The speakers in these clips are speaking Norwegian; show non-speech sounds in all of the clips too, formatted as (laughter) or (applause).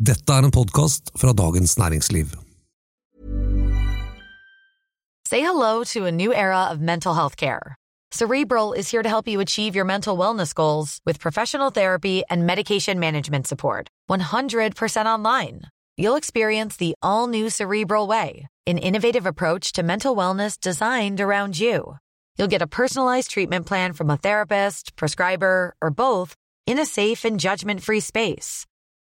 Dette er en podkast fra Dagens Næringsliv. Say hello to a new era of mental health care. Cerebral is here to help you achieve your mental wellness goals with professional therapy and medication management support. 100% online. You'll experience the all new Cerebral Way, an innovative approach to mental wellness designed around you. You'll get a personalized treatment plan from a therapist, prescriber, or both in a safe and judgment free space.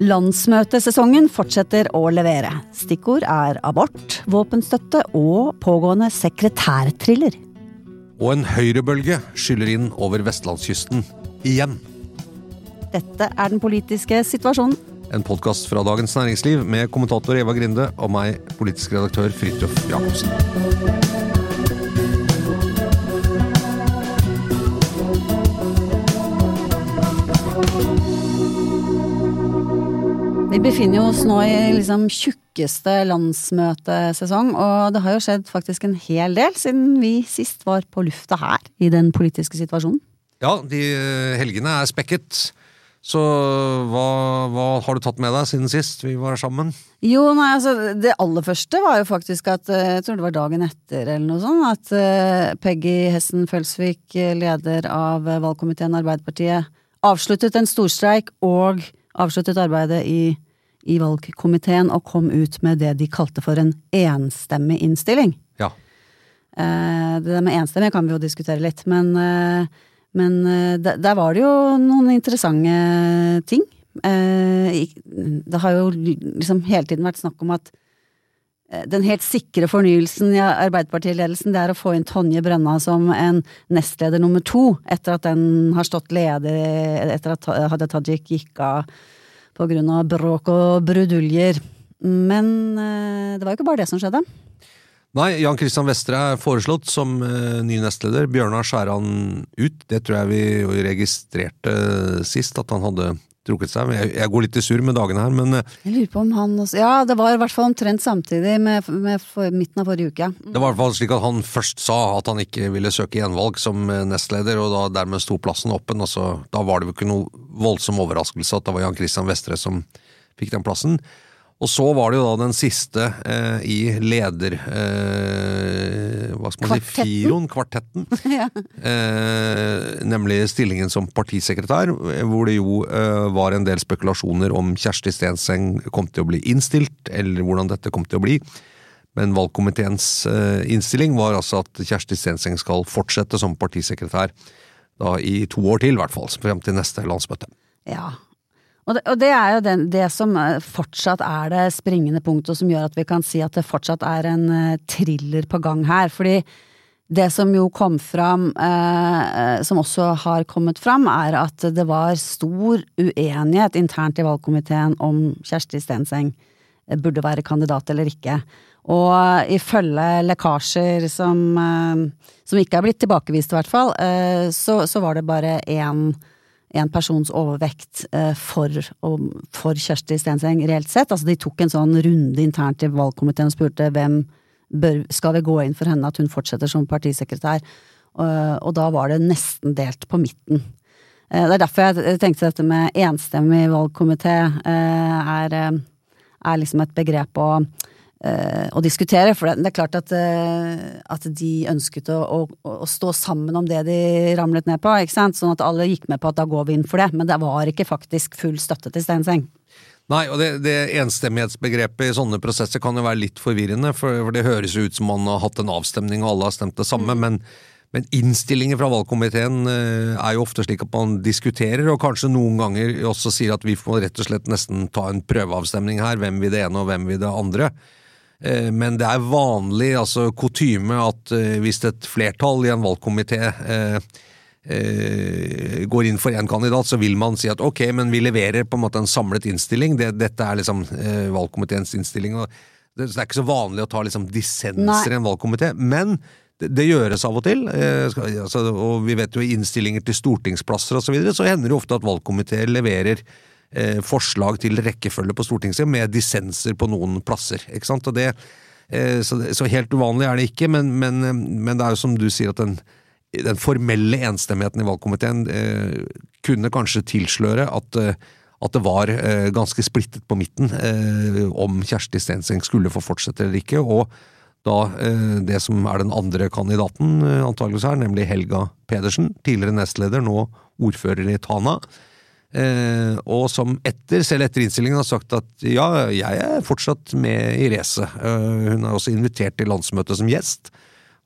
Landsmøtesesongen fortsetter å levere. Stikkord er abort, våpenstøtte og pågående sekretærthriller. Og en høyrebølge skyller inn over vestlandskysten igjen. Dette er den politiske situasjonen. En podkast fra Dagens Næringsliv med kommentator Eva Grinde og meg, politisk redaktør Fridtjof Jacobsen. Vi befinner oss nå i liksom tjukkeste landsmøtesesong, og det har jo skjedd faktisk en hel del siden vi sist var på lufta her i den politiske situasjonen. Ja, de eh, helgene er spekket. Så hva, hva har du tatt med deg siden sist vi var sammen? Jo, nei, altså Det aller første var jo faktisk at eh, jeg tror det var dagen etter eller noe sånt, at eh, Peggy Hessen Følsvik, leder av valgkomiteen Arbeiderpartiet, avsluttet en storstreik og avsluttet arbeidet i, i valgkomiteen og kom ut med det de kalte for en enstemmig innstilling. Ja. Eh, det der med enstemmig kan vi jo diskutere litt, men, eh, men eh, der, var det jo noen interessante ting. Det har jo liksom hele tiden vært snakk om at den helt sikre fornyelsen i Arbeiderpartiledelsen, det er å få inn Tonje Brenna som en nestleder nummer to, etter at den har stått leder etter at Hadia Tajik gikk av på grunn av bråk og bruduljer. Men eh, det var jo ikke bare det som skjedde. Nei, Jan Christian Vestre er foreslått som eh, ny nestleder. Bjørnar Skjæran ut. Det tror jeg vi registrerte sist, at han hadde trukket seg. Jeg, går litt i surr med dagene her, men eh, Jeg lurer på om han også Ja, det var i hvert fall omtrent samtidig med, med for, midten av forrige uke. det var i hvert fall slik at han først sa at han ikke ville søke gjenvalg som eh, nestleder, og da dermed sto plassen åpen. og så Da var det jo ikke noe voldsom overraskelse at det var Jan Christian Vestre som fikk den plassen. Og så var det jo da den siste eh, i leder... Eh, hva skal man si? Kvartetten. Firoen, kvartetten. (laughs) ja. eh, nemlig stillingen som partisekretær, hvor det jo eh, var en del spekulasjoner om Kjersti Stenseng kom til å bli innstilt, eller hvordan dette kom til å bli. Men valgkomiteens eh, innstilling var altså at Kjersti Stenseng skal fortsette som partisekretær da i to år til, i hvert fall, frem til neste landsmøte. Ja. Og det, og det er jo den, det som eh, fortsatt er det springende punktet som gjør at vi kan si at det fortsatt er en eh, thriller på gang her. Fordi det som jo kom fram, eh, eh, som også har kommet fram, er at det var stor uenighet internt i valgkomiteen om Kjersti Stenseng burde være kandidat eller ikke. Og ifølge lekkasjer som, eh, som ikke er blitt tilbakevist, i hvert fall, eh, så, så var det bare én en persons overvekt eh, for, for Kjersti Stenseng, reelt sett. Altså, de tok en sånn runde internt i valgkomiteen og spurte hvem bør, skal vi gå inn for henne at hun fortsetter som partisekretær. Og, da var det nesten delt på midten. Det er derfor jeg tenkte dette med enstemmig valgkomité er, er liksom et begrep å å diskutere. For det, er klart at, eh, at de ønsket å, å, å stå sammen om det de ramlet ned på, ikke sant? sånn at alle gikk med på at da går vi inn for det. Men det var ikke faktisk full støtte til Stenseng. Nei, og det, det enstemmighetsbegrepet i sånne prosesser kan jo være litt forvirrende, for, det høres jo ut som man har hatt en avstemning og alle har stemt det samme, men, men innstillinger fra valgkomiteen eh, er jo ofte slik at man diskuterer, og kanskje noen ganger også sier at vi får rett og slett nesten ta en prøveavstemning her, hvem vil det ene og hvem vil det andre. Eh, Men det er vanlig, altså kutyme, at eh, hvis et flertall i en valgkomité eh, går inn for én kandidat, så vil man si at ok, men vi leverer på en måte en samlet innstilling. Dette er liksom valgkomiteens innstilling. og det, er ikke så vanlig å ta liksom dissenser i en valgkomité, men det, gjøres av og til. Altså, og vi vet jo i innstillinger til stortingsplasser osv. Så, videre, så hender det ofte at valgkomiteer leverer eh, forslag til rekkefølge på Stortinget med dissenser på noen plasser. ikke sant? Og det, eh, så, så, helt uvanlig er det ikke, men, men, men det er jo som du sier at den den formelle enstemmigheten i valgkomiteen eh, kunne kanskje tilsløre at, eh, at det var eh, ganske splittet på midten eh, om Kjersti Stenseng skulle få fortsette eller ikke. Og da det som er den andre kandidaten antageligvis her, nemlig Helga Pedersen, tidligere nestleder, nå ordfører i Tana. Og som etter, selv etter innstillingen har sagt at ja, jeg er fortsatt med i racet. hun er også invitert til landsmøtet som gjest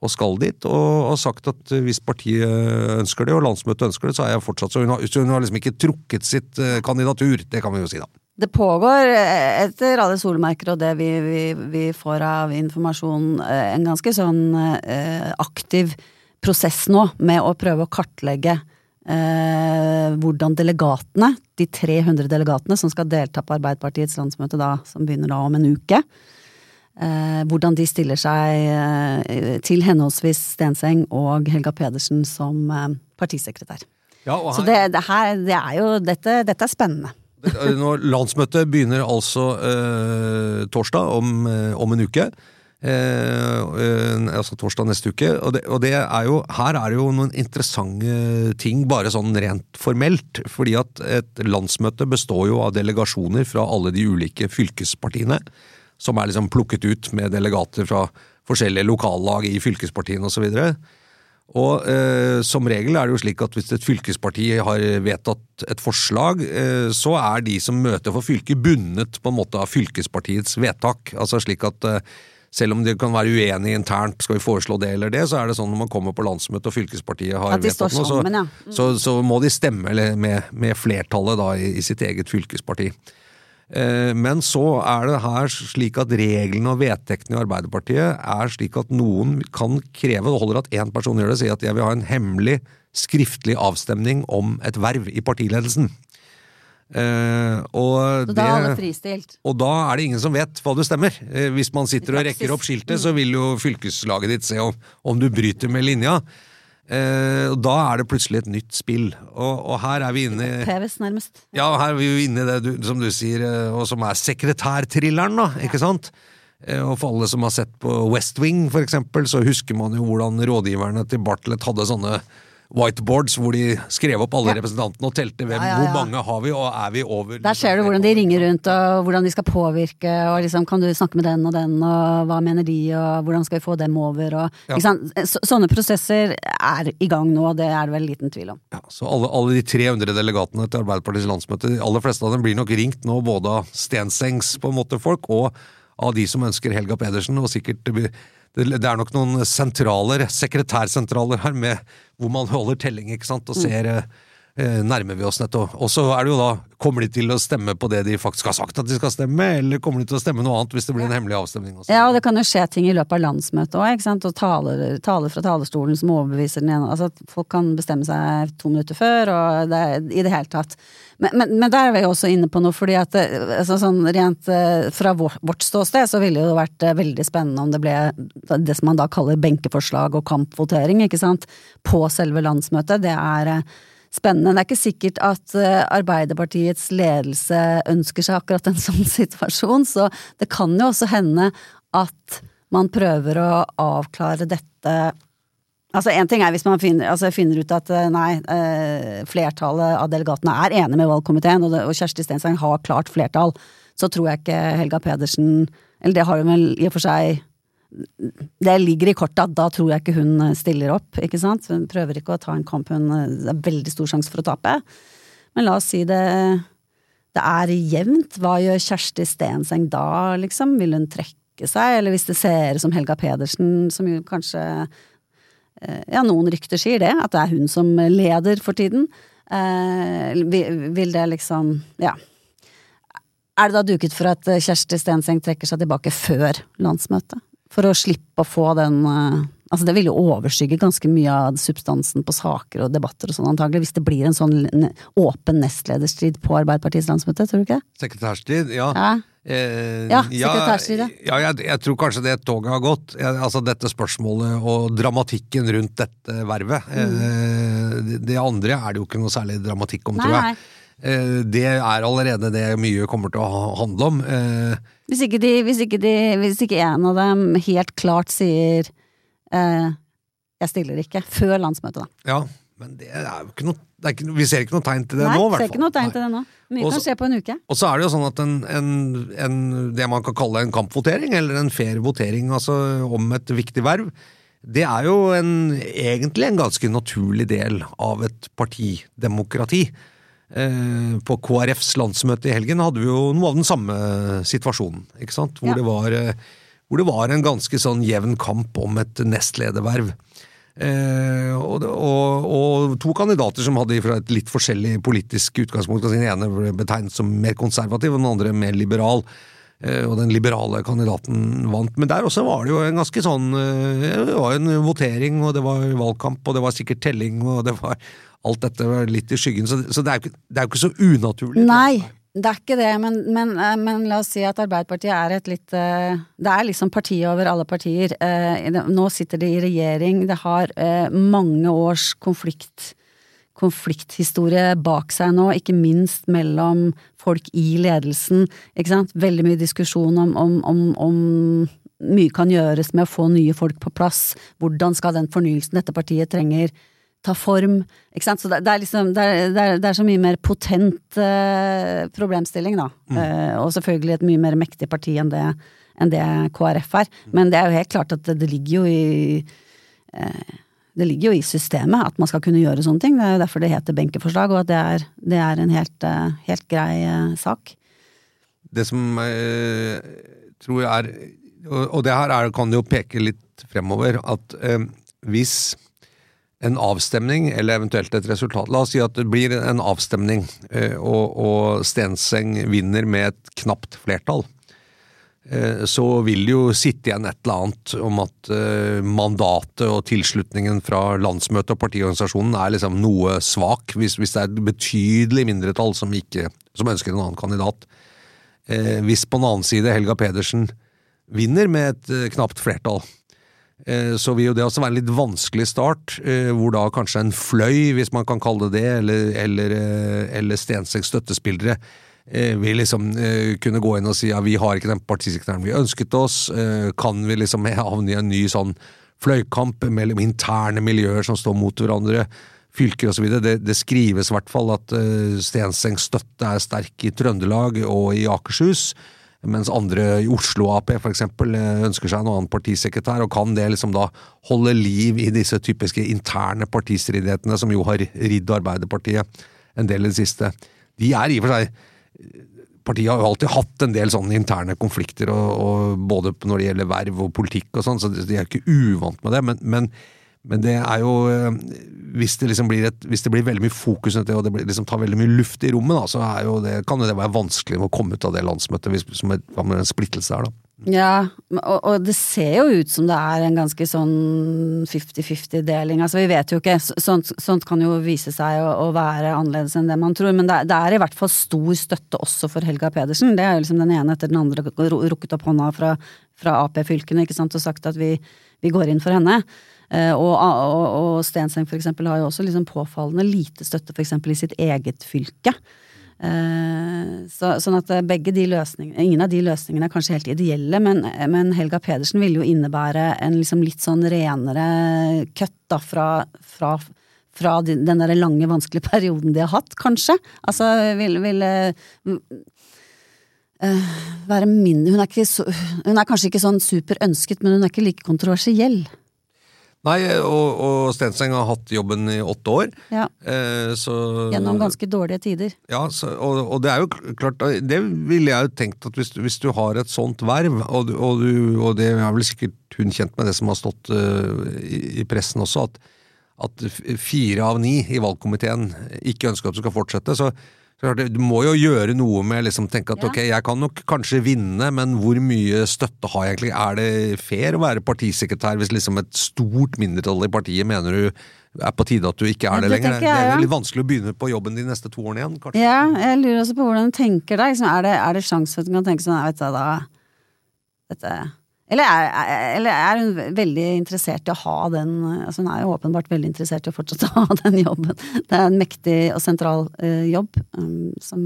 og skal dit, og har sagt at hvis partiet ønsker det, og landsmøtet ønsker det, så er jeg fortsatt Så hun har, hun har liksom ikke trukket sitt eh, kandidatur, det kan vi jo si, da. Det pågår, eh, etter alle solmerker og det vi, vi, vi får av informasjon, eh, en ganske sånn eh, aktiv prosess nå med å prøve å kartlegge eh, hvordan delegatene, de 300 delegatene som skal delta på Arbeiderpartiets landsmøte da, som begynner da om en uke, Eh, hvordan de stiller seg eh, til henholdsvis Stenseng og Helga Pedersen som eh, partisekretær. Ja, her, Så det, det, her, det, er jo dette, dette er spennende. Når landsmøtet begynner altså eh, torsdag om, om, en uke. Eh, altså torsdag neste uke. Og, det, og det er jo, her er det jo noen interessante ting, bare sånn rent formelt. Fordi at et landsmøte består jo av delegasjoner fra alle de ulike fylkespartiene som er liksom plukket ut med delegater fra forskjellige lokallag i fylkespartiene osv. Og, så og eh, som regel er det jo slik at hvis et fylkesparti har vedtatt et forslag, eh, så er de som møter for fylket bundet på en måte av fylkespartiets vedtak. Altså slik at eh, selv om de kan være uenige internt, skal vi foreslå det eller det, så er det sånn når man kommer på landsmøtet og fylkespartiet har vedtatt noe, så, ja. mm. så, så, må de stemme med, med flertallet da i, i sitt eget fylkesparti. Eh, men så er det her slik at reglene og vedtektene i Arbeiderpartiet er slik at noen kan kreve, det holder at én person gjør det, sier at jeg vil ha en hemmelig skriftlig avstemning om et verv i partiledelsen. Uh, og, så da er? Og da er det ingen som vet hva du stemmer. Uh, hvis man sitter og rekker opp skiltet, så vil jo fylkeslaget ditt se om, om du bryter med linja. Eh, og Da er det plutselig et nytt spill, og, og her er vi inne nærmest. Ja, her er vi jo inne i det du, som du sier, og som er sekretærthrilleren, da, ikke sant? Og for alle som har sett på West Wing, for eksempel, så husker man jo hvordan rådgiverne til Bartlett hadde sånne whiteboards hvor de skrev opp alle ja. representantene og telte hvem, ja, ja, hvor mange har vi, og er vi over Der ser du hvordan de ringer rundt, og hvordan de skal påvirke, og liksom kan du snakke med den og den, og hva mener de, og hvordan skal vi få dem over, og Så, Sånne prosesser er i gang nå, og det er det vel liten tvil om. Ja, så alle, alle de 300 delegatene til Arbeiderpartiets landsmøte, de aller fleste av dem blir nok ringt nå, både av Stensengs på en måte folk, og av de som ønsker Helga Pedersen, og sikkert det, er nok noen sentraler, sekretærsentraler her, med, hvor man holder telling ikke sant, og mm. ser mm. Eh, nærmer vi oss nettopp. Og så er det jo da Kommer de til å stemme på det de faktisk har sagt at de skal stemme, eller kommer de til å stemme noe annet hvis det blir en hemmelig avstemning? Også? Ja, og det kan jo skje ting i løpet av landsmøtet òg, ikke sant, og taler, taler, fra talerstolen som overbeviser den ene Altså folk kan bestemme seg to minutter før, og det, i det hele tatt. Men, men, men, der er vi jo også inne på noe, fordi at eh, altså, sånn, rent eh, fra vårt, ståsted så ville det jo vært veldig spennende om det ble det som man da kaller benkeforslag og kampvotering, ikke sant, på selve landsmøtet. Det er spennende. Det er ikke sikkert at Arbeiderpartiets ledelse ønsker seg akkurat en (laughs) sånn situasjon, så det kan jo også hende at man prøver å avklare dette Altså Én ting er hvis man finner, altså finner, ut at eh, nei, eh, flertallet av delegatene er enig med valgkomiteen, og, Kjersti Stenseng har klart flertall, så tror jeg ikke Helga Pedersen Eller det har hun vel i og for seg Det ligger i kortet at da tror jeg ikke hun stiller opp, ikke sant. Hun prøver ikke å ta en kamp hun Det er veldig stor sjanse for å tape. Men la oss si det det er jevnt. Hva gjør Kjersti Stenseng da, liksom? Vil hun trekke seg, eller hvis det ser ut som Helga Pedersen, som jo kanskje Eh, ja, noen rykter sier det, at det er hun som leder for tiden. Eh, vil det liksom Ja. Er det da duket for at Kjersti Stenseng trekker seg tilbake før landsmøtet? For å slippe å få den, eh, Altså det vil jo overskygge ganske mye av substansen på saker og debatter og sånn antagelig, hvis det blir en sånn åpen nestlederstrid på Arbeiderpartiets landsmøte, tror du ikke? Sekretærstrid, ja. Ja. Eh, Ja, sekretærstrid, ja. ja. jeg, jeg tror kanskje det toget har gått. Jeg, altså Dette spørsmålet og dramatikken rundt dette vervet. Eh, det, det andre er det jo ikke noe særlig dramatikk om, Nei, tror jeg. Eh, det er allerede det mye kommer til å handle om. Eh, Hvis ikke, de, hvis, ikke de, hvis ikke en av dem helt klart sier eh, 'jeg stiller ikke', før landsmøtet, da. ja, men det er jo ikke noe det ikke, Vi ser ikke noe tegn til det Nei, nå, i hvert ser fall. ikke noe tegn til det nå. Mye også, kan skje på en uke. Og så er det jo sånn at en, en, en, det man kan kalle en kampvotering, eller en fair votering altså om et viktig verv, det er jo en, egentlig en ganske naturlig del av et partidemokrati. Eh, på KrFs landsmøte i helgen hadde vi jo noe av den samme situasjonen, ikke sant? Hvor, Ja. det, var, eh, hvor det var en ganske sånn jevn kamp om et nestlederverv. Eh, og, og, og to kandidater som hadde fra et litt forskjellig politisk utgangspunkt. Den ene ble betegnet som mer konservativ, og den andre mer liberal. Eh, og den liberale kandidaten vant. Men der også var det jo en ganske sånn eh, Det var en votering, og det var valgkamp, og det var sikkert telling, og det var Alt dette var litt i skyggen, så, det, er jo ikke, ikke så unaturlig. Nei, det er ikke det, men, men, eh, men la oss si at Arbeiderpartiet er et litt Det er liksom partiet over alle partier. Nå sitter de i regjering, det har mange års konflikt konflikthistorie bak seg nå, ikke minst mellom folk i ledelsen. Ikke sant? Veldig mye diskusjon om, om, om, om mye kan gjøres med å få nye folk på plass. Hvordan skal den fornyelsen dette partiet trenger, ta form? Ikke sant? Så det, det, er liksom, det, er, det, er, det er så mye mer potent eh, problemstilling, da. Eh, og selvfølgelig et mye mer mektig parti enn det, enn det KrF er. Men det er jo helt klart at det, det ligger jo i eh, det ligger jo i systemet at man skal kunne gjøre sånne ting. Det er jo derfor det heter benkeforslag, og at det er, det er en helt, eh, helt grei eh, sak. Det som eh, tror jeg er Og, det her er, kan jo peke litt fremover, at eh, hvis en avstemning, eller eventuelt et resultat La oss si at det blir en avstemning, eh, og, og Stenseng vinner med et knapt flertall. Eh, Så vil det jo sitte igjen et eller annet om at eh, mandatet og tilslutningen fra landsmøtet og partiorganisasjonen er liksom noe svak, hvis, hvis det er et betydelig mindretall som, ikke, som ønsker en annen kandidat. Eh, hvis på den annen side Helga Pedersen vinner med et knapt flertall, så vil jo det også være en litt vanskelig start, hvor da kanskje en fløy, hvis man kan kalle det det, eller, eller, eller Stenseks støttespillere, eh, vil liksom eh, kunne gå inn og si ja, vi har ikke den partisekretæren vi ønsket oss, eh, kan vi liksom (laughs) havne i en ny sånn fløykamp mellom interne miljøer som står mot hverandre, fylker osv. Det, det skrives i hvert fall at Stensengs støtte er sterk i Trøndelag og i Akershus, mens andre i Oslo Ap for eksempel ønsker seg en annen partisekretær, og kan det liksom da holde liv i disse typiske interne partistridighetene som jo har ridd Arbeiderpartiet en del i det siste. De er i og for seg Partiet har jo alltid hatt en del sånne interne konflikter, og, og både når det gjelder verv og politikk og sånn, så de er ikke uvant med det. Men, men, men det er jo eh, hvis det, liksom blir et, hvis det blir veldig mye fokus og det blir, liksom tar veldig mye luft i rommet, da, så er jo det, kan jo det være vanskelig å komme ut av det landsmøtet, hvis, som et, en splittelse der, da. Ja, og, og det ser jo ut som det er en ganske sånn 50-50-deling. Altså, vi vet jo ikke. Sånt, sånt kan jo vise seg å, å være annerledes enn det man tror. Men det, det er i hvert fall stor støtte også for Helga Pedersen. Det er jo liksom den ene etter den andre rukket opp hånda fra, fra Ap-fylkene ikke sant, og sagt at vi, vi går inn for henne. Eh, og, og, og Stenseng for eksempel har jo også liksom påfallende lite støtte for eksempel i sitt eget fylke. Eh, Så, sånn at begge de løsningene, ingen av de løsningene er kanskje helt ideelle, men, men Helga Pedersen ville jo innebære en liksom litt sånn renere cut da fra, fra, fra den der lange, vanskelige (laughs) perioden de har hatt, kanskje. Altså ville vil, være mindre hun er, så, hun er kanskje ikke sånn super ønsket, men hun er ikke like kontroversiell. Nei, og, og Stenseng har hatt jobben i åtte år, Ja, eh, så gjennom ganske dårlige tider. Ja, så, og, og det er jo klart Det ville jeg jo tenkt at hvis, du- hvis du har et sånt verv, og, du, og det er vel sikkert hun kjent med det som har stått uh, i, i pressen også, at, at fire av ni i valgkomiteen ikke ønsker at du skal fortsette, så, Du må jo gjøre noe med liksom tenke at Ja. ok, jeg kan nok kanskje vinne, men hvor mye støtte har jeg egentlig? Er det fair å være partisekretær hvis liksom et stort mindretall i partiet mener du er på tide at du ikke er det, det lenger? tenker Det er ja. litt vanskelig å begynne på jobben de neste to årene igjen, kanskje. Ja, jeg lurer også på hvordan du tenker deg. Liksom, er det, er det sjanse for at du kan tenke sånn, jeg vet du, da dette, eller, er, er- eller er hun veldig interessert i å ha den altså Hun er jo åpenbart veldig interessert i å fortsette å ha den jobben. Det er en mektig og sentral uh, jobb um, som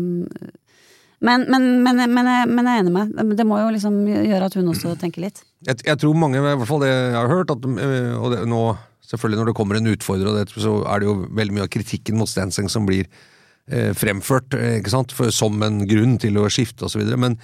men, men, men, men, jeg- men jeg er enig med deg. Det må jo liksom gjøre at hun også tenker litt. Jeg, jeg tror mange, i hvert fall det jeg har hørt, at, øh, og det, nå selvfølgelig når det kommer en utfordrer, og det, så er det jo veldig mye av kritikken mot Stenseng som blir eh, fremført eh, ikke sant? For, som en grunn til å skifte osv. Men,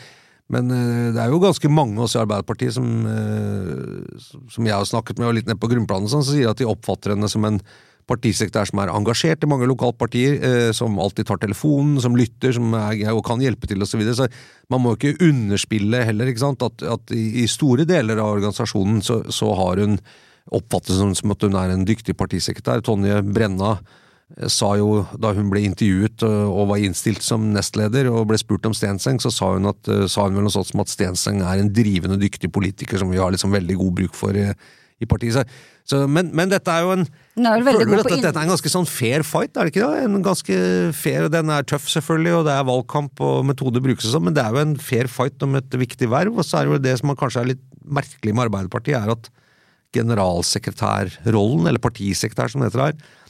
men eh, det er jo ganske mange også i Arbeiderpartiet som, eh, som jeg har snakket med, og litt ned på grunnplanet, sånn, som sier at de oppfatter henne som en partisekretær som er engasjert i mange lokalpartier, eh, som alltid tar telefonen, som lytter, som er, og kan hjelpe til osv. Så, videre. så man må ikke underspille heller, ikke sant? at, at i, store deler av organisasjonen så, så har hun oppfattes som, som at hun er en dyktig partisekretær. Tonje Brenna sa jo da hun ble intervjuet og, og var innstilt som nestleder og ble spurt om Stenseng, så sa hun, at, eh, sa hun vel noe sånt som at Stenseng er en drivende dyktig politiker som vi har liksom veldig god bruk for i, i partiet. Så, men, men dette er jo en er Føler vel at, at dette er en ganske sånn fair fight, er det ikke det? En ganske fair, og Den er tøff, selvfølgelig, og det er valgkamp og metode brukes og sånn, men det er jo en fair fight om et viktig verv. Og så er det jo det som kanskje er litt merkelig med Arbeiderpartiet, er at generalsekretærrollen, eller partisekretær som det heter her, eh,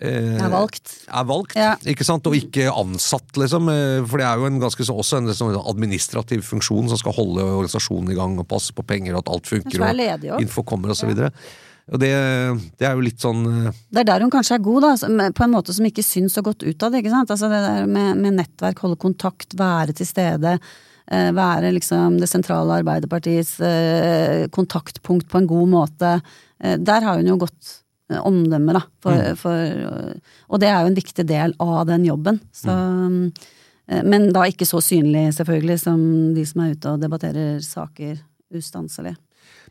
Er valgt. er valgt, Ja. ikke sant? og ikke ansatt, liksom. eh, For det er jo en ganske også en sånn administrativ funksjon som skal holde organisasjonen i gang og passe på penger og at alt funker. Og info kommer og så videre. Og det, det er jo litt sånn eh, Det er der hun kanskje er god, da, på en måte som ikke syns så godt ut av det. ikke sant? Altså det der med, med nettverk, holde kontakt, være til stede. eh, Være liksom det sentrale Arbeiderpartiets eh, kontaktpunkt på en god måte. Eh, Der har hun jo eh, omdømme, da. For, for, eh, og det er jo en viktig del av den jobben. Så, mm. Men da ikke så synlig, selvfølgelig, som de som er ute og debatterer saker ustanselig.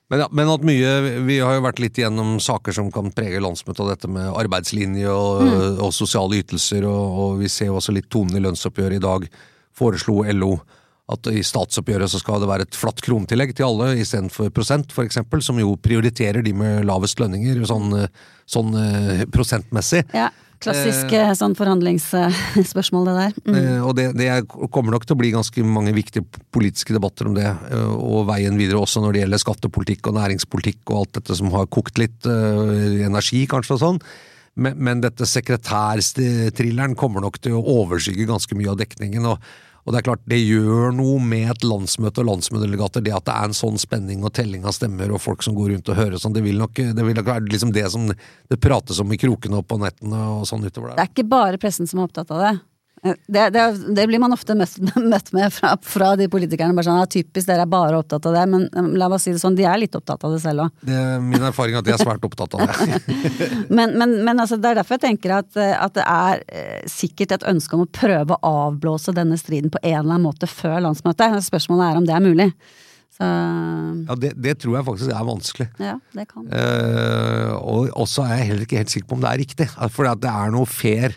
Men, ja, men at mye Vi har jo vært litt igjennom saker som kan prege landsmøtet, og dette med arbeidslinje og, og sosiale ytelser, og, og vi ser jo også litt tonen i lønnsoppgjøret i dag. Foreslo LO at i statsoppgjøret så skal det være et flatt kronetillegg til alle istedenfor prosent, eksempel, som jo prioriterer de med lavest lønninger, sånn, sånn eh, prosentmessig. Ja, klassisk eh, sånn forhandlingsspørsmål, det der. Mm. Eh, Og det, det er- kommer nok til å bli ganske mange viktige politiske debatter om det, eh, og veien videre også når det gjelder skattepolitikk og næringspolitikk og alt dette som har kokt litt eh, energi, kanskje og sånn. Men, men dette sekretærstrilleren kommer nok til å overskygge ganske mye av dekningen. og og det er klart, det gjør noe med et landsmøte og landsmøtedelegater, det at det er en sånn spenning og telling av stemmer og folk som går rundt og hører sånn. Det vil nok, det vil nok være liksom det som det prates om i krokene og på nettene og sånn utover der. Det er ikke bare pressen som er opptatt av det. Det, det, det blir man ofte møtt, (laughs) møtt med fra, fra de politikerne. Bare sånn, ja, typisk, dere er bare opptatt av det. Men um, la meg si det sånn, de er litt opptatt av det selv òg. Er min erfaring at de er svært opptatt av det. (laughs) (laughs) Men, men, men altså, det er derfor jeg tenker at, eh, at det er eh, sikkert et ønske om å prøve å avblåse denne striden på en eller annen måte før landsmøtet. Spørsmålet er om det er mulig. Så Ja, det, det tror jeg faktisk er vanskelig. ja, det kan. Eh, og også er jeg heller ikke helt sikker på om det er riktig. For det er noe fair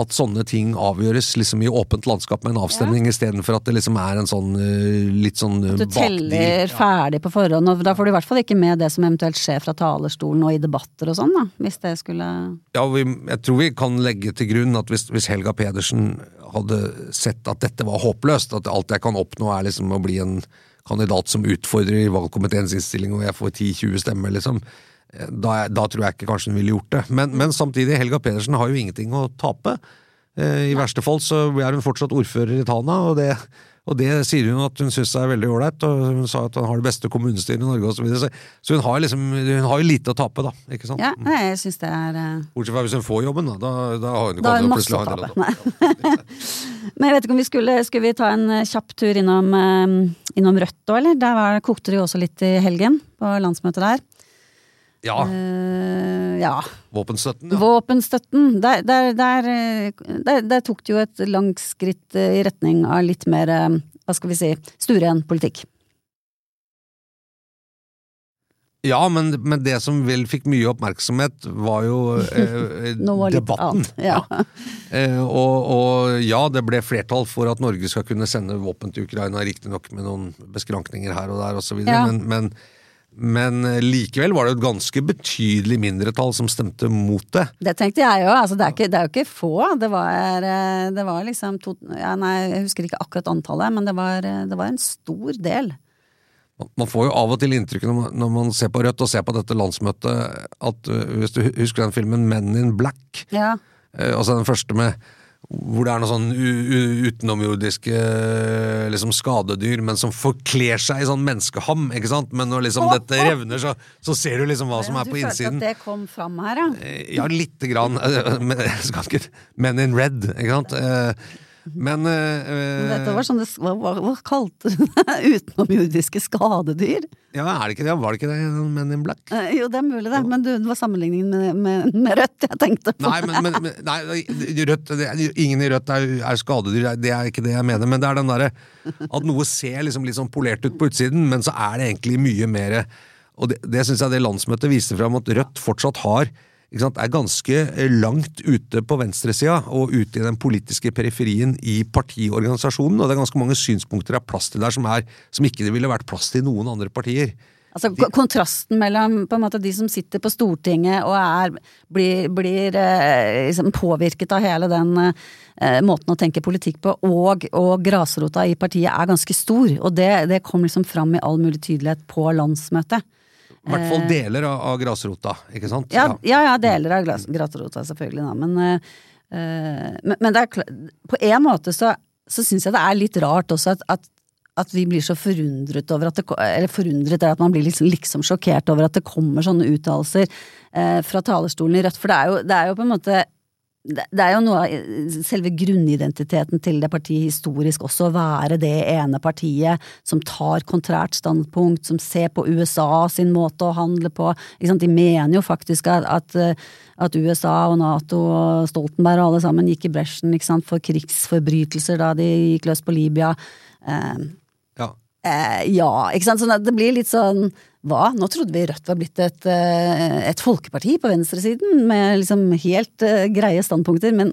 at sånne ting avgjøres liksom i åpent landskap med en avstemning, istedenfor at det liksom er en sånn eh, litt sånn At Du teller ferdig på forhånd, og da får du i hvert fall ikke med det som eventuelt skjer fra talerstolen og i debatter og sånn, da. Hvis det skulle Ja, vi, jeg tror vi kan legge til grunn at hvis, hvis Helga Pedersen hadde sett at dette var håpløst, at alt jeg kan oppnå er liksom å bli en kandidat som utfordrer valgkomiteens innstilling og jeg får 10-20 stemmer, liksom, da, da tror jeg ikke kanskje hun ville gjort det. Men, men samtidig, Helga Pedersen har jo ingenting å tape. Eh, I verste fall så er hun fortsatt ordfører i Tana, og det, og det sier hun at hun syns er veldig ålreit. Og hun sa at hun har det beste kommunestyret i Norge osv. Så, så, så hun har liksom hun har jo lite å tape, da. ikke sant? Ja, nei, jeg syns det er eh, Bortsett fra hvis hun får jobben, da. Da, da har hun Da hun masse å tape. Nei. (laughs) Men jeg vet ikke om vi skulle Skulle vi ta en eh, kjapp tur innom, innom Rødt òg, eller? Der var, kokte det jo også litt i helgen, på landsmøtet der. Ja, Uh, ja. våpenstøtten. Ja. Våpenstøtten. Der, der, der, eh, der, der tok det jo et langt skritt eh, i retning av litt mer, hva skal vi si, stueren politikk. Ja, men, men det som vel fikk mye oppmerksomhet, var jo eh, (laughs) var debatten. annet, ja. Eh, og, og ja, det ble flertall for at Norge skal kunne sende våpen til Ukraina, riktignok med noen beskrankninger her og der osv., Ja. men, men, men eh, likevel var det et ganske betydelig mindretall som stemte mot det. Det tenkte jeg òg. Altså, det, det er jo ikke få. Det var, eh, det var liksom to, ja, Nei, jeg husker ikke akkurat antallet, men det var, eh, det var en stor del. Man- får jo av og til inntrykk når man, ser på Rødt og ser på dette landsmøtet, at hvis du husker den filmen Men in Black, Ja. altså den første med hvor det er noen sånn utenomjordiske eh, liksom skadedyr, men som forkler seg i sånn menneskeham, ikke sant? Men når liksom dette (laughs) revner, så, så ser du liksom hva som er på du på følte innsiden. at det kom fram her, ja? Eh, Ja, lite grann. (laughs) eh, Men, in red, ikke sant? Eh, Men eh, Dette var sånn det, hva, hva, hva kalte du det? (laughs) Utenomjordiske skadedyr? Ja, er det ikke det? Var det ikke det i Men in Black? Eh, Jo, det er mulig, det. Men du, det var sammenligningen med, med, med Rødt jeg tenkte på. Nei, men, men, men nei, Rødt, det, ingen i Rødt er, er skadedyr, det er ikke det jeg mener. Men det er den derre at noe ser liksom litt sånn polert ut på utsiden, men så er det egentlig mye mer Og det, det syns jeg det landsmøtet viste fram, at Rødt fortsatt har er ganske langt ute på venstresida og ute i den politiske periferien i partiorganisasjonen. Og det er ganske mange synspunkter det er plass til der som, er, som ikke det ville vært plass til i noen andre partier. Altså ko- Kontrasten mellom måte de som sitter på Stortinget og er, blir, blir eh, liksom påvirket av hele den eh, måten å tenke politikk på, og, og grasrota i partiet er ganske stor. Og det, det kom liksom fram i all mulig tydelighet på landsmøtet. I hvert fall deler av, av grasrota, ikke sant? Ja, ja, ja deler av glas- grasrota selvfølgelig, da. Men, eh, eh, men, men er på en måte så, så syns jeg det er litt rart også at, at at vi blir så forundret over at det, Eller forundret er at man blir liksom, liksom sjokkert over at det kommer sånne uttalelser eh, fra talerstolen i Rødt. For det er jo, det er jo på en måte det er jo noe av selve grunnidentiteten til det partiet historisk også å være det ene partiet som tar kontrært standpunkt, som ser på USA sin måte å handle på. De mener jo faktisk at, at, USA og Nato og Stoltenberg og alle sammen gikk i bresjen for krigsforbrytelser da de gikk løs på Libya. Eh, Ja. Eh, ja, ikke sant. Så det blir litt sånn Hva? Nå trodde vi Rødt var blitt et, eh, et folkeparti på venstresiden med liksom helt eh, greie standpunkter, men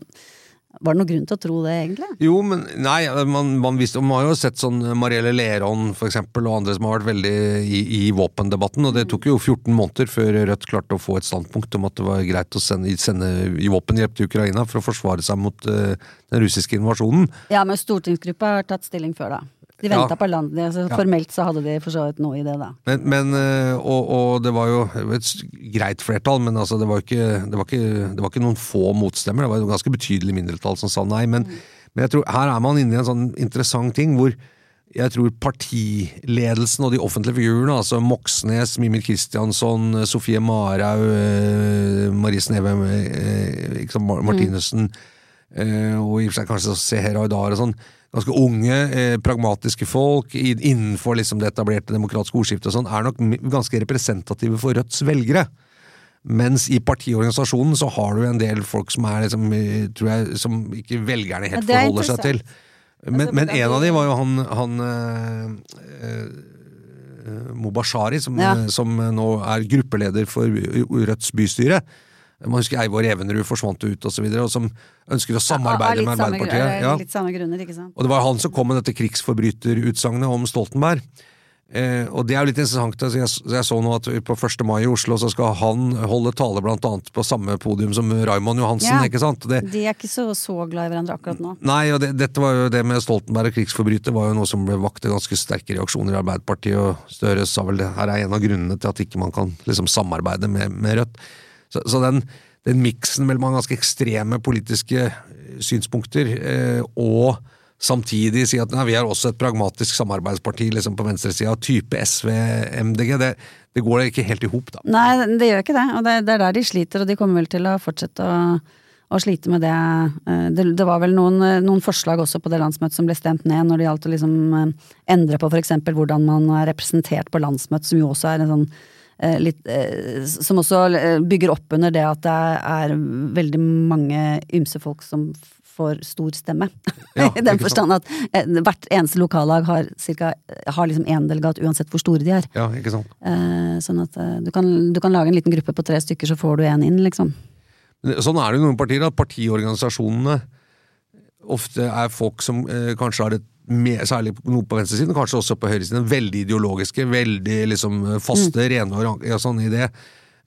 var det noen grunn til å tro det, egentlig? Jo, men nei, man, man, visste, man har jo sett sånn Marielle Leron for eksempel, og andre som har vært veldig i, i våpendebatten, og det tok jo 14 måneder før Rødt klarte å få et standpunkt om at det var greit å sende, sende i våpenhjelp til Ukraina for å forsvare seg mot uh, den russiske invasjonen. Ja, men stortingsgruppa har tatt stilling før, da. De Ja. på land, altså, Ja. Formelt så hadde de for så vidt noe i det, da. Men, men eh, og, og det var jo et greit flertall, men altså, det, var ikke, det, var ikke, det var ikke noen få motstemmer. Det var et ganske betydelig mindretall som sa nei. Men, men jeg tror her er man inne i en sånn interessant ting hvor jeg tror partiledelsen og de offentlige figurene, altså Moxnes, Mimir Kristiansson, Sofie Marhaug, eh, Marie Sneve eh, Mar- Martinussen, mm. og i og for seg kanskje Seher Aydar og sånn, ganske unge, eh, pragmatiske folk innenfor liksom det etablerte demokratiske ordskiftet og sånn, er nok ganske representative for Rødts velgere. Mens i partiorganisasjonen så har du en del folk som er liksom, eh, tror jeg, som ikke velgerne helt er forholder seg til. Men, Altså, men en av de var jo han, han eh, eh, Mobashari, som, Ja. som nå er gruppeleder for Rødts bystyre. Man husker Eivor Evenrud forsvant ut, og så videre, og som ønsker å samarbeide med Arbeiderpartiet. Ja. Litt samme grunner, ikke sant. Og det var han som kom med dette krigsforbryterutsagnet om Stoltenberg. Eh, og det er jo litt interessant. Altså jeg, jeg så nå at på 1. mai i Oslo så skal han holde tale blant annet på samme podium som Raymond Johansen. Ja. ikke sant? Det, De er ikke så, så glad i hverandre akkurat nå. Nei, og det, dette var jo det med Stoltenberg og krigsforbryter var jo noe som ble vakte ganske sterke reaksjoner i Arbeiderpartiet, og Støre sa vel det her er en av grunnene til at ikke man kan liksom samarbeide med, med Rødt. Så, så den, den miksen mellom ganske ekstreme politiske eh, synspunkter eh, og samtidig si at nei, vi er også et pragmatisk samarbeidsparti liksom på venstresida, type SV, MDG, det, det går ikke helt i hop, da. Nei, det gjør ikke det, og det, det er der de sliter, og de kommer vel til å fortsette å, å slite med det. Eh, det. Det var vel noen, eh, noen forslag også på det landsmøtet som ble stemt ned når det gjaldt å liksom endre på eksempel hvordan man er representert på landsmøtet, som jo også er en sånn Litt, eh, som også eh, bygger opp under det at det er veldig mange ymse folk som får stor stemme. Ja, (laughs) I den forstand at eh, hvert eneste lokallag har, cirka, har liksom én delegat uansett hvor store de er. Ja, ikke sant. Eh, sånn at eh, du kan, du kan lage en liten gruppe på tre stykker, så får du én inn, liksom. Sånn er det i noen partier, at partiorganisasjonene ofte er folk som eh, kanskje har et med, særlig noe på venstresiden, kanskje også på høyresiden, veldig ideologiske, veldig liksom faste, rene og sånn i det.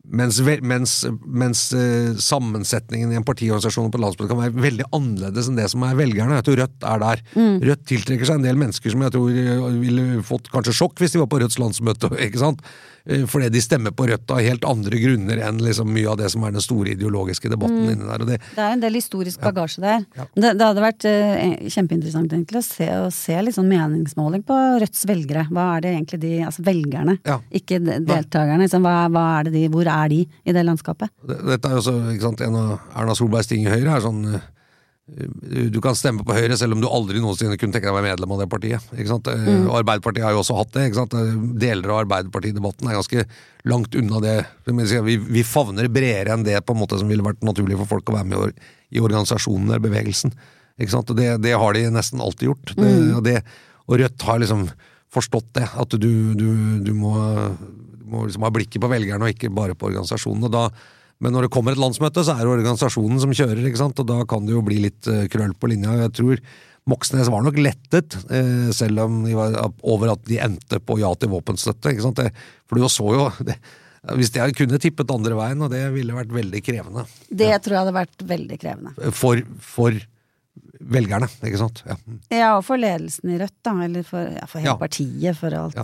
Mens, mens, mens eh, sammensetningen i en partiorganisasjon på landsmøtet kan være veldig annerledes enn det som er velgerne. Jeg tror Rødt er der. Rødt tiltrekker seg en del mennesker som jeg tror eh, ville fått kanskje sjokk hvis de var på Rødts landsmøte. (laughs) ikke sant? Eh, Fordi de stemmer på Rødt av helt andre grunner enn liksom mye av det som er den store ideologiske debatten inni der. det Det er en del historisk bagasje der. Det, det hadde vært uh, kjempeinteressant egentlig å se, å se sånn meningsmåling på Rødts velgere. Hva er det egentlig de Altså velgerne, Ja. ikke deltakerne. Liksom, hva, hva er det de, hvor er de i det landskapet? Dette er jo også, ikke sant, En av Erna Solbergs ting i Høyre er sånn eh, du kan stemme på Høyre selv om du aldri noensinne kunne tenke deg å være medlem av det partiet. ikke? Eh, Arbeiderpartiet har jo også hatt det. ikke sant? Eh, Deler av Arbeiderpartidebatten er ganske langt unna det. Vi, vi favner bredere enn det på en måte som ville vært naturlig for folk å være med i or- organisasjonen eller bevegelsen. det, det har de nesten alltid gjort. Det, og, det, og Rødt har liksom forstått det. At du, du, du må, må liksom ha blikket på velgerne og ikke bare på organisasjonen. og da men når det kommer et landsmøte, så er det organisasjonen som kjører, ikke sant? og da kan det jo bli litt eh, krøll på linja. Jeg tror Moxnes var nok lettet, eh, selv om de var over at de endte på ja til våpenstøtte. ikke sant? Det, for du så jo (laughs) det, Hvis jeg kunne tippet andre veien, og det ville vært veldig krevende Det tror jeg hadde vært veldig krevende. for, for velgerne, ikke sant. Ja. Ja, og for ledelsen i Rødt, da. Eller for, ja, for hele Ja. partiet, for alt.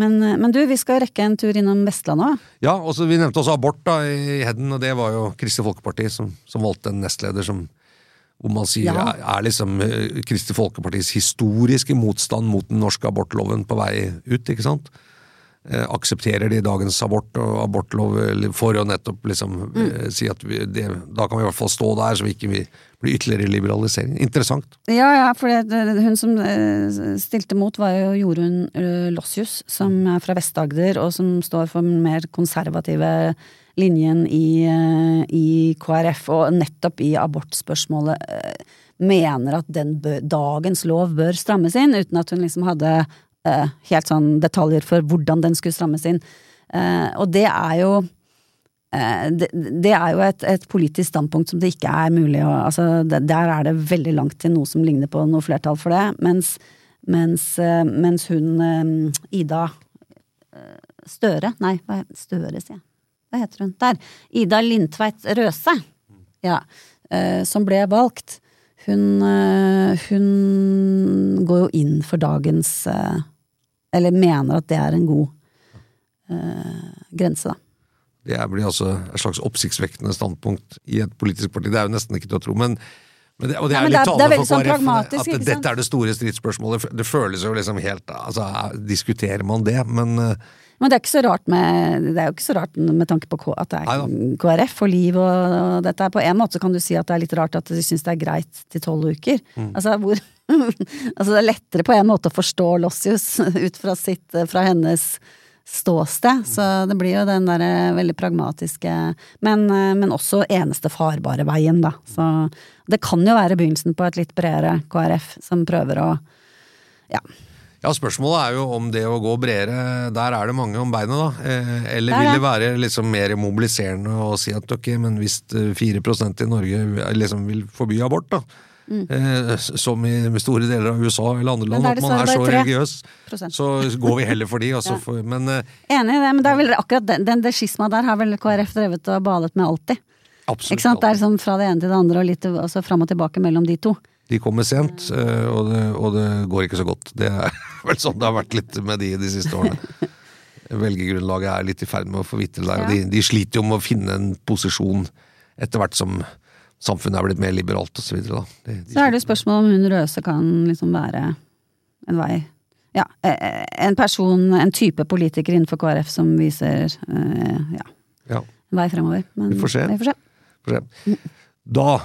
Men, eh, men du, vi skal rekke en tur innom Vestlandet òg. Ja, også, Vi nevnte også abort da i Hedden, og det var jo Kristelig Folkeparti som, som valgte en nestleder som hvor man sier Ja. er, er liksom eh, Kristelig Folkepartis historiske motstand mot den norske abortloven på vei ut, ikke sant? Eh, aksepterer de dagens abort og abortlov for å nettopp liksom mm. si at vi, det, da kan vi i hvert fall stå der, så vi ikke blir ytterligere liberalisering. Interessant. Ja, ja, for det, hun som eh, stilte mot var jo Jorunn eh, Lossius, som er fra Vest-Agder, og som står for den mer konservative linjen i, eh, i KrF, og nettopp i abortspørsmålet eh, mener at den bø, dagens lov bør strammes inn, uten at hun liksom hadde eh, helt sånn detaljer for hvordan den skulle strammes inn. Eh, og det er jo Eh, det, det er jo et, et politisk standpunkt som det ikke er mulig å altså, Der er det veldig langt til noe som ligner på noe flertall for det. Mens, mens, eh, mens hun eh, Ida Støre Nei, hva Støre, sier jeg. Hva heter hun? Der. Ida Lindtveit Røse. Ja. Som ble valgt. Hun, eh, hun går jo inn for dagens eh, Eller mener at det er en god eh, grense, da. Det blir altså et slags oppsiktsvekkende standpunkt i et politisk parti. Det er jo nesten ikke til å tro. Men, men det, og det er ja, litt det det talende for sånn KrF at sant? dette er det store stridsspørsmålet. Det føles jo liksom helt altså, er- Diskuterer man det? Men Men det er ikke så rart med, det er jo ikke så rart med tanke på at det er KrF og Liv og, og dette. På en måte så kan du si at det er litt rart at de syns det er greit til tolv uker. Mm. Altså, hvor, (laughs) altså det er lettere på en måte å forstå Lossius (laughs) ut fra, sitt, fra hennes ståsted. Så det blir jo den derre veldig pragmatiske, men, men også eneste farbare veien, da. Så det kan jo være begynnelsen på et litt bredere KrF som prøver å ja. Ja, spørsmålet er jo om det å gå bredere, der er det mange om beinet, da. Eh, Eller er vil det. være liksom mer mobiliserende å si at ok, men hvis eh, 4 i Norge liksom vil forby abort, da. Mm. som i store deler av USA eller andre. Land, at man er så religiøs, så går vi heller for de. Altså, (laughs) ja. for, men eh, Enig i det, men er vel akkurat den, den det skisma der har vel KrF drevet og balet med alltid. absolutt? Det er sånn fra det ene til det andre og litt altså fram og tilbake mellom de to. De kommer sent, eh, og det, og det går ikke så godt. Det er (laughs) vel sånn det har vært litt med de de siste årene. Velgergrunnlaget er litt i ferd med å forvitre der, og de, de sliter jo med å finne en posisjon etter hvert som samfunnet er blitt mer liberalt osv. Så, de, de Så er det jo spørsmålet om hun Røse kan liksom være en vei Ja, eh, eh, en person, en type politiker innenfor KrF som viser eh, ja, ja, vei fremover. Men Vi får se. Vi får se. får se. Da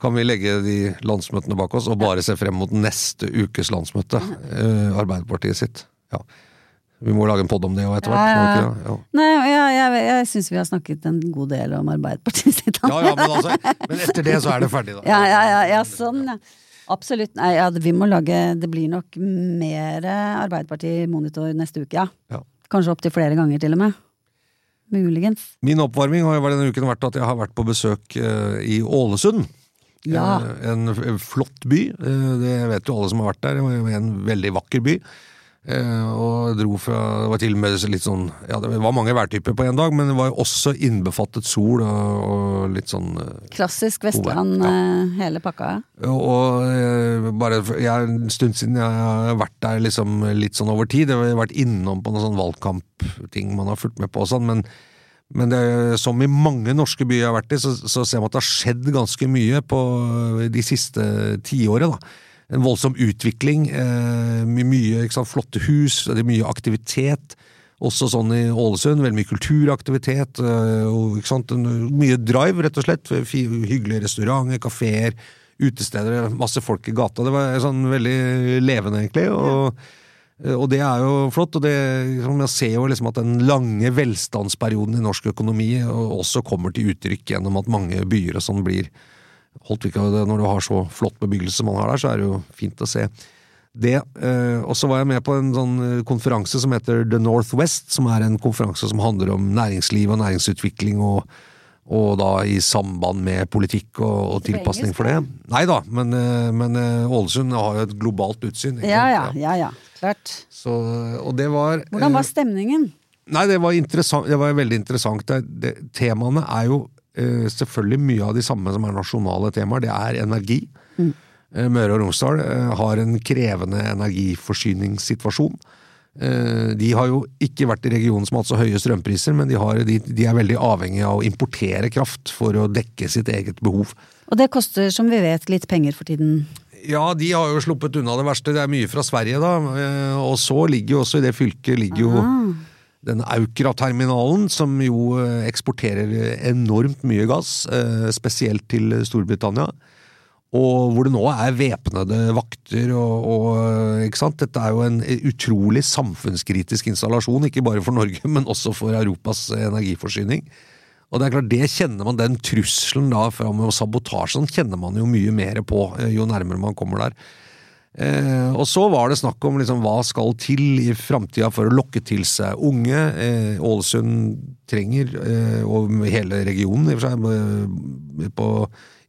kan vi legge de landsmøtene bak oss og bare se frem mot neste ukes landsmøte. Uh, Arbeiderpartiet sitt. Ja. Vi må lage en pod om det òg etter hvert. Ja, ja. Ja. Nei, jeg, jeg, syns vi har snakket en god del om Arbeiderpartiet sitt. Ja, ja, men, altså, men etter det så er det ferdig, da. Ja, ja, ja, sånn, ja. Absolutt. Nei, ja, vi må lage Det blir nok mer Arbeiderparti-monitor neste uke, ja. Ja. Kanskje opptil flere ganger, til og med. Muligens. Min oppvarming har jo denne uken vært at jeg har vært på besøk eh, i Ålesund. Ja. En, En flott by. eh, Det vet jo alle som har vært der. En veldig vakker by. Eh, Og dro fra Det var til og med litt sånn Ja, det var mange værtyper på én dag, men det var jo også innbefattet sol og, og litt sånn eh, Klassisk Vestland, Ja. hele pakka. Og, og bare jeg, En stund siden jeg har vært der liksom litt sånn over tid. Jeg har vært innom på noen sånn valgkampting man har fulgt med på og sånn, men, men det, som i mange norske byer jeg har vært i, så, så ser man at det har skjedd ganske mye på de siste tiåret. En voldsom utvikling. Eh, mye sant, flotte hus, mye aktivitet. Også sånn i Ålesund, veldig mye kulturaktivitet. eh, og sant, Mye drive, rett og slett. Hyggelige restauranter, kafeer, utesteder, masse folk i gata. Det var sånn veldig levende, egentlig. og og det er jo flott, og det, liksom, jeg ser jo liksom at den lange velstandsperioden i norsk økonomi også kommer til uttrykk gjennom at mange byer og sånn blir holdt ikke av det Når du har så flott bebyggelse som man har der, så er det jo fint å se det. eh, Og så var jeg med på en sånn eh, konferanse som heter The Northwest, som er en konferanse som handler om næringsliv og næringsutvikling, og, og da i samband med politikk og, og tilpasning for det. Nei da, men, eh, men eh, Ålesund har jo et globalt utsyn. Ja, sant? ja, ja, ja. Klart. Så, og det var Hvordan var eh, stemningen? Nei, det var, det var veldig interessant. Det, det, temaene er jo selvfølgelig mye av de samme som er nasjonale temaer. Det er energi. Mm. Møre og Romsdal har en krevende energiforsyningssituasjon. Eh, de har jo ikke vært i regionen som har hatt så høye strømpriser, men de, har, de, de er veldig avhengige av å importere kraft for å dekke sitt eget behov. Og det koster, som vi vet, litt penger for tiden. Ja, de har jo sluppet unna det verste. Det er mye fra Sverige, da. Eh, Og så ligger jo også i det fylket ligger jo denne Aukra-terminalen, som jo eh, eksporterer enormt mye gass, spesielt til Storbritannia. Og hvor det nå er væpnede vakter og, og ikke sant? Dette er jo en utrolig samfunnskritisk installasjon, ikke bare for Norge, (laughs) men også for Europas energiforsyning. Og det er klart, det kjenner man, den trusselen da fra med sabotasjen kjenner man jo mye mer på eh, jo nærmere man kommer der. Eh, og så var det snakk om liksom, hva skal til i framtida for å lokke til seg unge. Eh, Ålesund trenger, eh, og hele regionen i, og for seg, eh, på,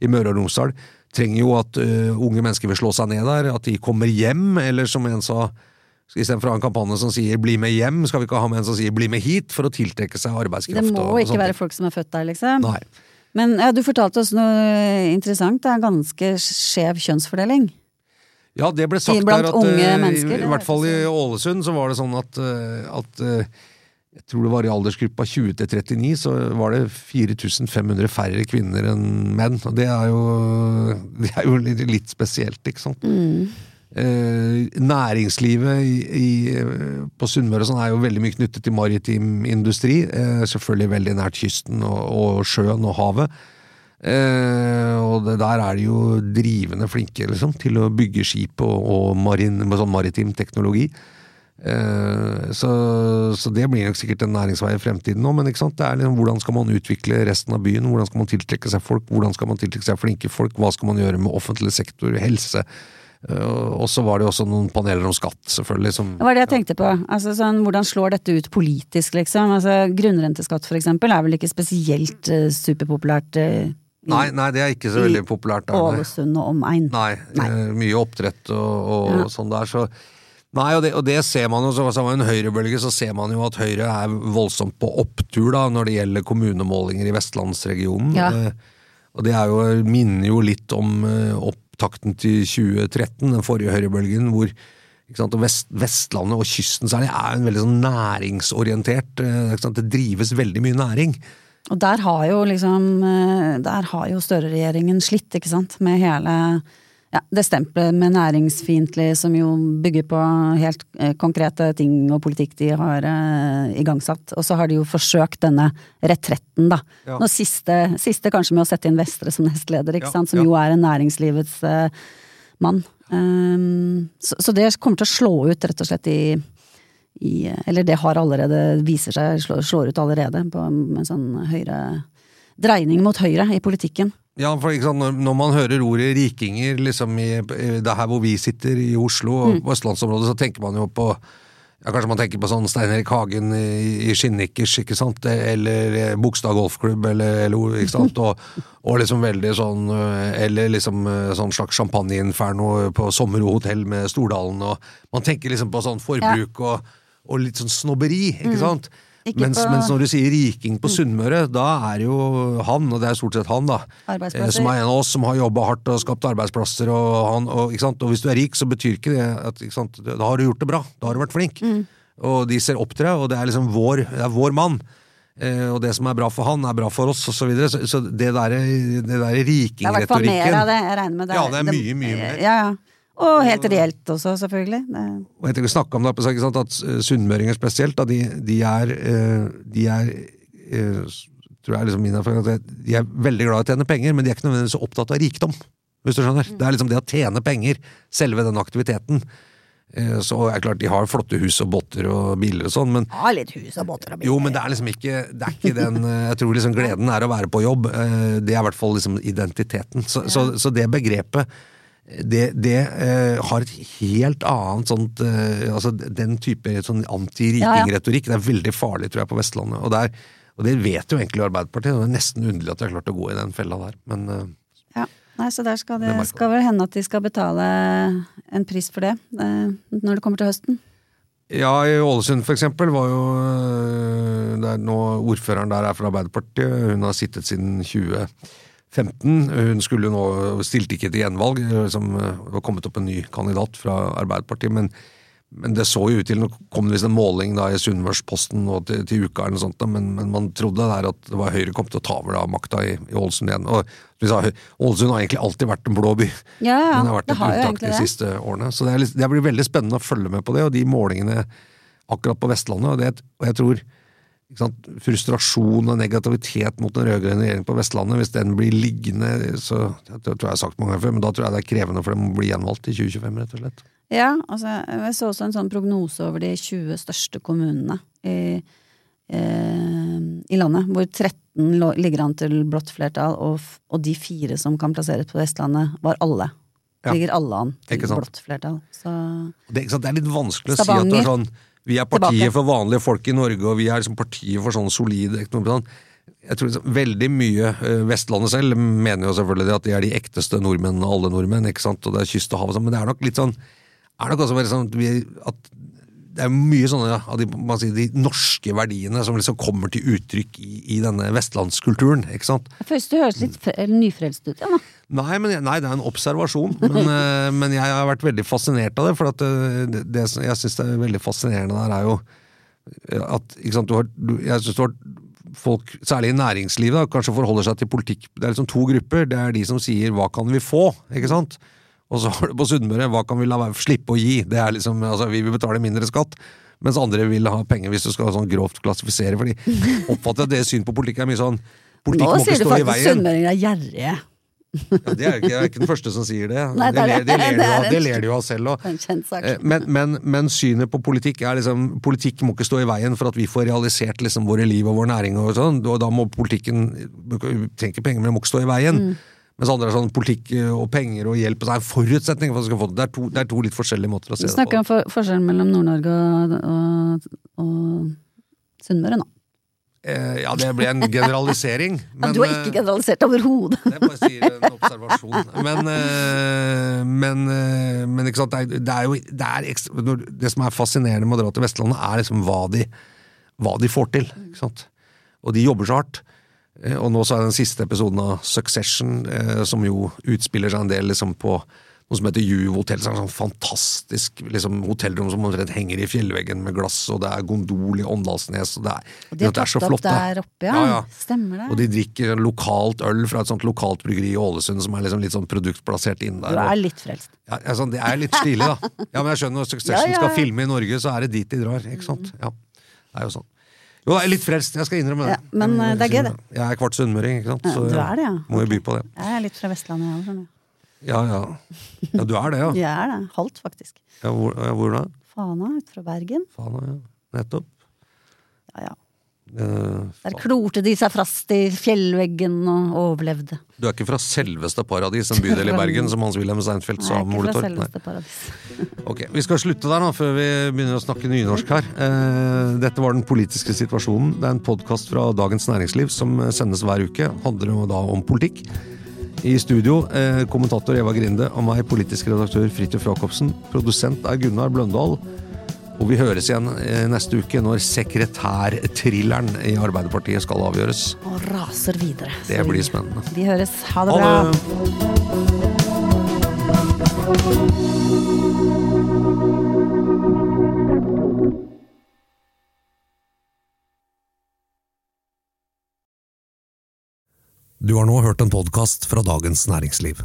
i Møre og Romsdal, trenger jo at uh, unge mennesker vil slå seg ned der, at de kommer hjem, eller som en sa Istedenfor å ha en kampanje som sier 'bli med hjem', skal vi ikke ha med en som sier 'bli med hit', for å tiltrekke seg arbeidskraft. Det må og- og ikke være folk som er født der, liksom. Nei. Men ja, du fortalte oss noe interessant. Det er ganske skjev kjønnsfordeling. Ja, det ble sagt Blant der at unge eh, i, i hvert fall i Ålesund så var det sånn at, eh, at jeg tror det var i aldersgruppa 20 til 39, så var det 4500 færre kvinner enn menn. Og det er jo, (laughs) det er jo litt, litt spesielt, ikke sant. Eh, næringslivet i, i, på Sunnmøre sånn er jo veldig mye knyttet til maritim industri. Eh, selvfølgelig veldig nært kysten og, og sjøen og havet. Eh, og det, der er de jo drivende flinke liksom, til å bygge skip og, og marin, sånn maritim teknologi. Eh, så, så det blir nok sikkert en næringsvei i fremtiden nå, men det er liksom, hvordan skal man utvikle resten av byen? Hvordan skal man tiltrekke seg folk? Hvordan skal man tiltrekke seg flinke folk? Hva skal man gjøre med offentlig sektor, helse? Eh, og så var det jo også noen paneler om skatt, selvfølgelig. Som, Det var det jeg tenkte på. Altså, sånn, hvordan slår dette ut politisk, liksom? Altså, grunnrenteskatt, for eksempel, er vel ikke spesielt uh, superpopulært Uh, Nei, nei, det er ikke så veldig populært. der. Ålesund og omegn. Nei, Nei. Uh, mye oppdrett og, og Ja. sånn der, så Nei, og det, og det ser man jo, så så med en høyrebølge, så ser man jo at Høyre er voldsomt på opptur da, når det gjelder kommunemålinger i vestlandsregionen. Ja. Eh, og det er jo, minner jo litt om eh, opptakten til 2013, den forrige høyrebølgen, hvor og Vest, Vestlandet og kysten særlig er en veldig sånn næringsorientert eh, Det drives veldig mye næring. Og der har jo liksom Der har jo Støre-regjeringen slitt, ikke sant, med hele ja, det stempelet med næringsfiendtlig som jo bygger på helt eh, konkrete ting og politikk de har eh, igangsatt. Og så har de jo forsøkt denne retretten, da. Ja. Nå siste, siste kanskje med å sette inn Vestre som nestleder, ikke Ja, sant, som ja. jo er en næringslivets eh, mann. Um, så, så det kommer til å slå ut, rett og slett, i, i Eller det har allerede, viser seg, slår, slår ut allerede, på en sånn høyre Dreining mot høyre i politikken. Ja, for sant, når, man hører ordet rikinger liksom i, i det her hvor vi sitter, i Oslo og mm. østlandsområdet, så tenker man jo på ja, Kanskje man tenker på sånn Stein Erik Hagen i, i skinnnikkers, ikke sant, eller eh, Bogstad golfklubb, eller, eller ikke sant, og, og liksom veldig sånn eh, Eller liksom eh, sånn slags champagneinferno på Sommerhotell med Stordalen, og man tenker liksom på sånn forbruk og, og litt sånn snobberi, ikke sant. Mens, på- mens når du sier riking på Sunnmøre, da er jo han, og det er stort sett han, da, eh, som er en av oss som har jobba hardt og skapt arbeidsplasser, og, han, og, og hvis du er rik, så betyr ikke det at ikke? Da har du gjort det bra, da har du vært flink. Mm. Og de ser opp til deg, og det er liksom vår, det er vår mann. Eh, og det som er bra for han, er bra for oss, og så videre. Så, så det derre der rikingretorikken Det er i hvert fall mer av det, jeg regner med. det. Ja, det er mye, mye mer. Ja, ja. Og helt reelt også, selvfølgelig. Det, Og jeg tenker å snakke om det, sant, at eh, sunnmøringer spesielt, da, de, de er, eh, de er eh, tror jeg liksom min erfaring, at de er veldig glad i å tjene penger, men de er ikke nødvendigvis så opptatt av rikdom. Hvis du skjønner. Det er liksom det å tjene penger, selve den aktiviteten. Så er det klart de har flotte hus og båter og biler og sånn, men ja, litt hus og båter og biler. jo, men det er liksom ikke, det er ikke den Jeg tror liksom gleden er å være på jobb. Det er i hvert fall liksom identiteten. Så, så, så det begrepet det, det eh, har et helt annet sånt eh, Altså den type sånn anti-riking-retorikk. Det er veldig farlig, tror jeg, på Vestlandet. Og, det er, og det vet jo egentlig Arbeiderpartiet. Det er nesten underlig at de har klart å gå i den fella der. Men eh, Ja. Nei, så der skal det, Det skal vel hende at de skal betale en pris for det, eh, når det kommer til høsten. Ja, i Ålesund for eksempel var jo der er nå Ordføreren der er fra Arbeiderpartiet. Hun har sittet siden 2015. Hun skulle nå stilte ikke til gjenvalg, Liksom, som øh, det var kommet opp en ny kandidat fra Arbeiderpartiet. Men, men det så jo ut til Nå kom det visst en måling da i Sunnmørsposten nå til, til uka, eller noe sånt, da, men, men man trodde der at det var Høyre kom til å ta over da makta i, i Ålesund igjen. Og vi sa, Ålesund har egentlig alltid vært en blå by. Ja, ja, Den har vært det et har et uttak de siste årene. Så det, er det blir veldig spennende å følge med på det, og de målingene akkurat på Vestlandet. Og, det, og jeg tror frustrasjon og negativitet mot den rød-grønne regjeringen på Vestlandet, hvis den blir liggende, så det tror jeg jeg har sagt mange ganger før, men da tror jeg det er krevende for dem å bli gjenvalgt i 2025, rett og slett. Ja, altså, jeg så også en sånn prognose over de 20 største kommunene i, eh, i landet, hvor 13 lå, ligger an til blått flertall, og, og de fire som kan plasseres på Vestlandet, var alle. Ja. Ligger alle an til blått flertall. Så Det, det er litt vanskelig å si at Stavanger. du er sånn Vi er partiet Tilbake. for vanlige folk i Norge, og vi er liksom partiet for sånn solide sånn. Jeg tror liksom, veldig mye eh, Vestlandet selv mener jo selvfølgelig at de er de ekteste nordmennene alle nordmenn, ikke sant, og det er kyst og hav og sånn, men det er nok litt sånn er nok også veldig sånn at, vi, at det er mye sånne av de, sier, de norske verdiene som liksom kommer til uttrykk i, i denne vestlandskulturen, ikke sant. Først du høres litt fre- nyfrelst ut, ja. Nei, men, nei, det er en observasjon. Men, (laughs) eh, men jeg har vært veldig fascinert av det. For at eh, det, det jeg syns er veldig fascinerende der, er jo eh, at ikke sant, du har, du, jeg synes du har folk, særlig i næringslivet, da, kanskje forholder seg til politikk. Det er liksom to grupper. Det er de som sier 'hva kan vi få'? ikke sant? Og så har du på Sunnmøre 'hva kan vi la være, slippe å gi'? Det er liksom, altså Vi vil betale mindre skatt. Mens andre vil ha penger, hvis du skal sånn grovt klassifisere. For de oppfatter at det synet på politikk er mye sånn Politikk Nå må ikke sier du stå i faktisk veien. sunnmøringer er gjerrige. Ja, det er ikke, jeg er ikke den første som sier det. Nei, det, er ler, det, det. ler Det er av, det ler de jo av selv òg. Sak. Men, men, men synet på politikk er liksom Politikk må ikke stå i veien for at vi får realisert liksom våre liv og vår næring. Og sånn, og da må politikken Du trenger ikke penger, men det må ikke stå i veien. Mm. Mens andre er sånn politikk og penger og hjelp det er en forutsetning for at du skal få det. Det er to, det er to litt forskjellige måter å se det snakker om for, forskjellen mellom Nord-Norge og, og, og Sunnmøre nå. Eh, ja, det ble en generalisering. (laughs) Ja, du har ikke eh, generalisert overhodet. Det bare sier en observasjon. Men, eh, men, eh, men ikke sant, det er, det er jo det, er ekstra, det som er fascinerende med å dra til Vestlandet, er liksom hva de, hva de får til. Og de jobber så hardt. Eh, Og nå så er den siste episoden av Succession, eh, som jo utspiller seg en del liksom på noe som heter Juv hotell. Sånn fantastisk liksom, hotellrom som omtrent henger i fjellveggen med glass, og det er gondol i Åndalsnes, og det er, Og de har det så tatt opp flott. der oppe, ja. Ja, ja. Stemmer det. Og de drikker lokalt øl fra et sånt lokalt bryggeri i Ålesund som er liksom litt sånn produktplassert inn der. Du er litt frelst. ja, ja, sånn, det er litt stilig, da. (laughs) Ja, men jeg skjønner når Succession skal filme i Norge, så er det dit de drar. Ikke sant? Ja, det er jo sånn. Jo, jeg er litt frelst, jeg skal innrømme det. Ja, men, jeg, det er gøy, det. Jeg er kvart sunnmøring, ikke sant. Ja, du er det, ja. må jo by på det. Jeg er litt fra Vestlandet, jeg òg. Ja, ja. Ja, du er det, ja. (laughs) Jeg er det. Halvt, faktisk. ja hvor, ja, hvor da? Fana ut fra Bergen. Fana, ja. Nettopp. Ja, ja. Eh, Der klorte de seg fast i fjellveggen og overlevde. Du er ikke fra selveste Paradis, en bydel i Bergen, som Hans-Wilhelm Seinfeld sa om Ole Torp? Nei. (laughs) Ok, Vi skal slutte der nå, før vi begynner å snakke nynorsk her. Eh, dette var Den politiske situasjonen. Det er en podkast fra Dagens Næringsliv som sendes hver uke. Handler jo da om politikk. I studio eh, kommentator Eva Grinde og meg, politisk redaktør Fridtjof Jacobsen. Produsent er Gunnar Bløndal. Og vi høres igjen eh, neste uke når sekretærthrilleren i Arbeiderpartiet skal avgjøres. Og raser videre. Det blir spennende. Vi høres. Ha det Ha bra. det! Du har nå hørt en podkast fra Dagens Næringsliv.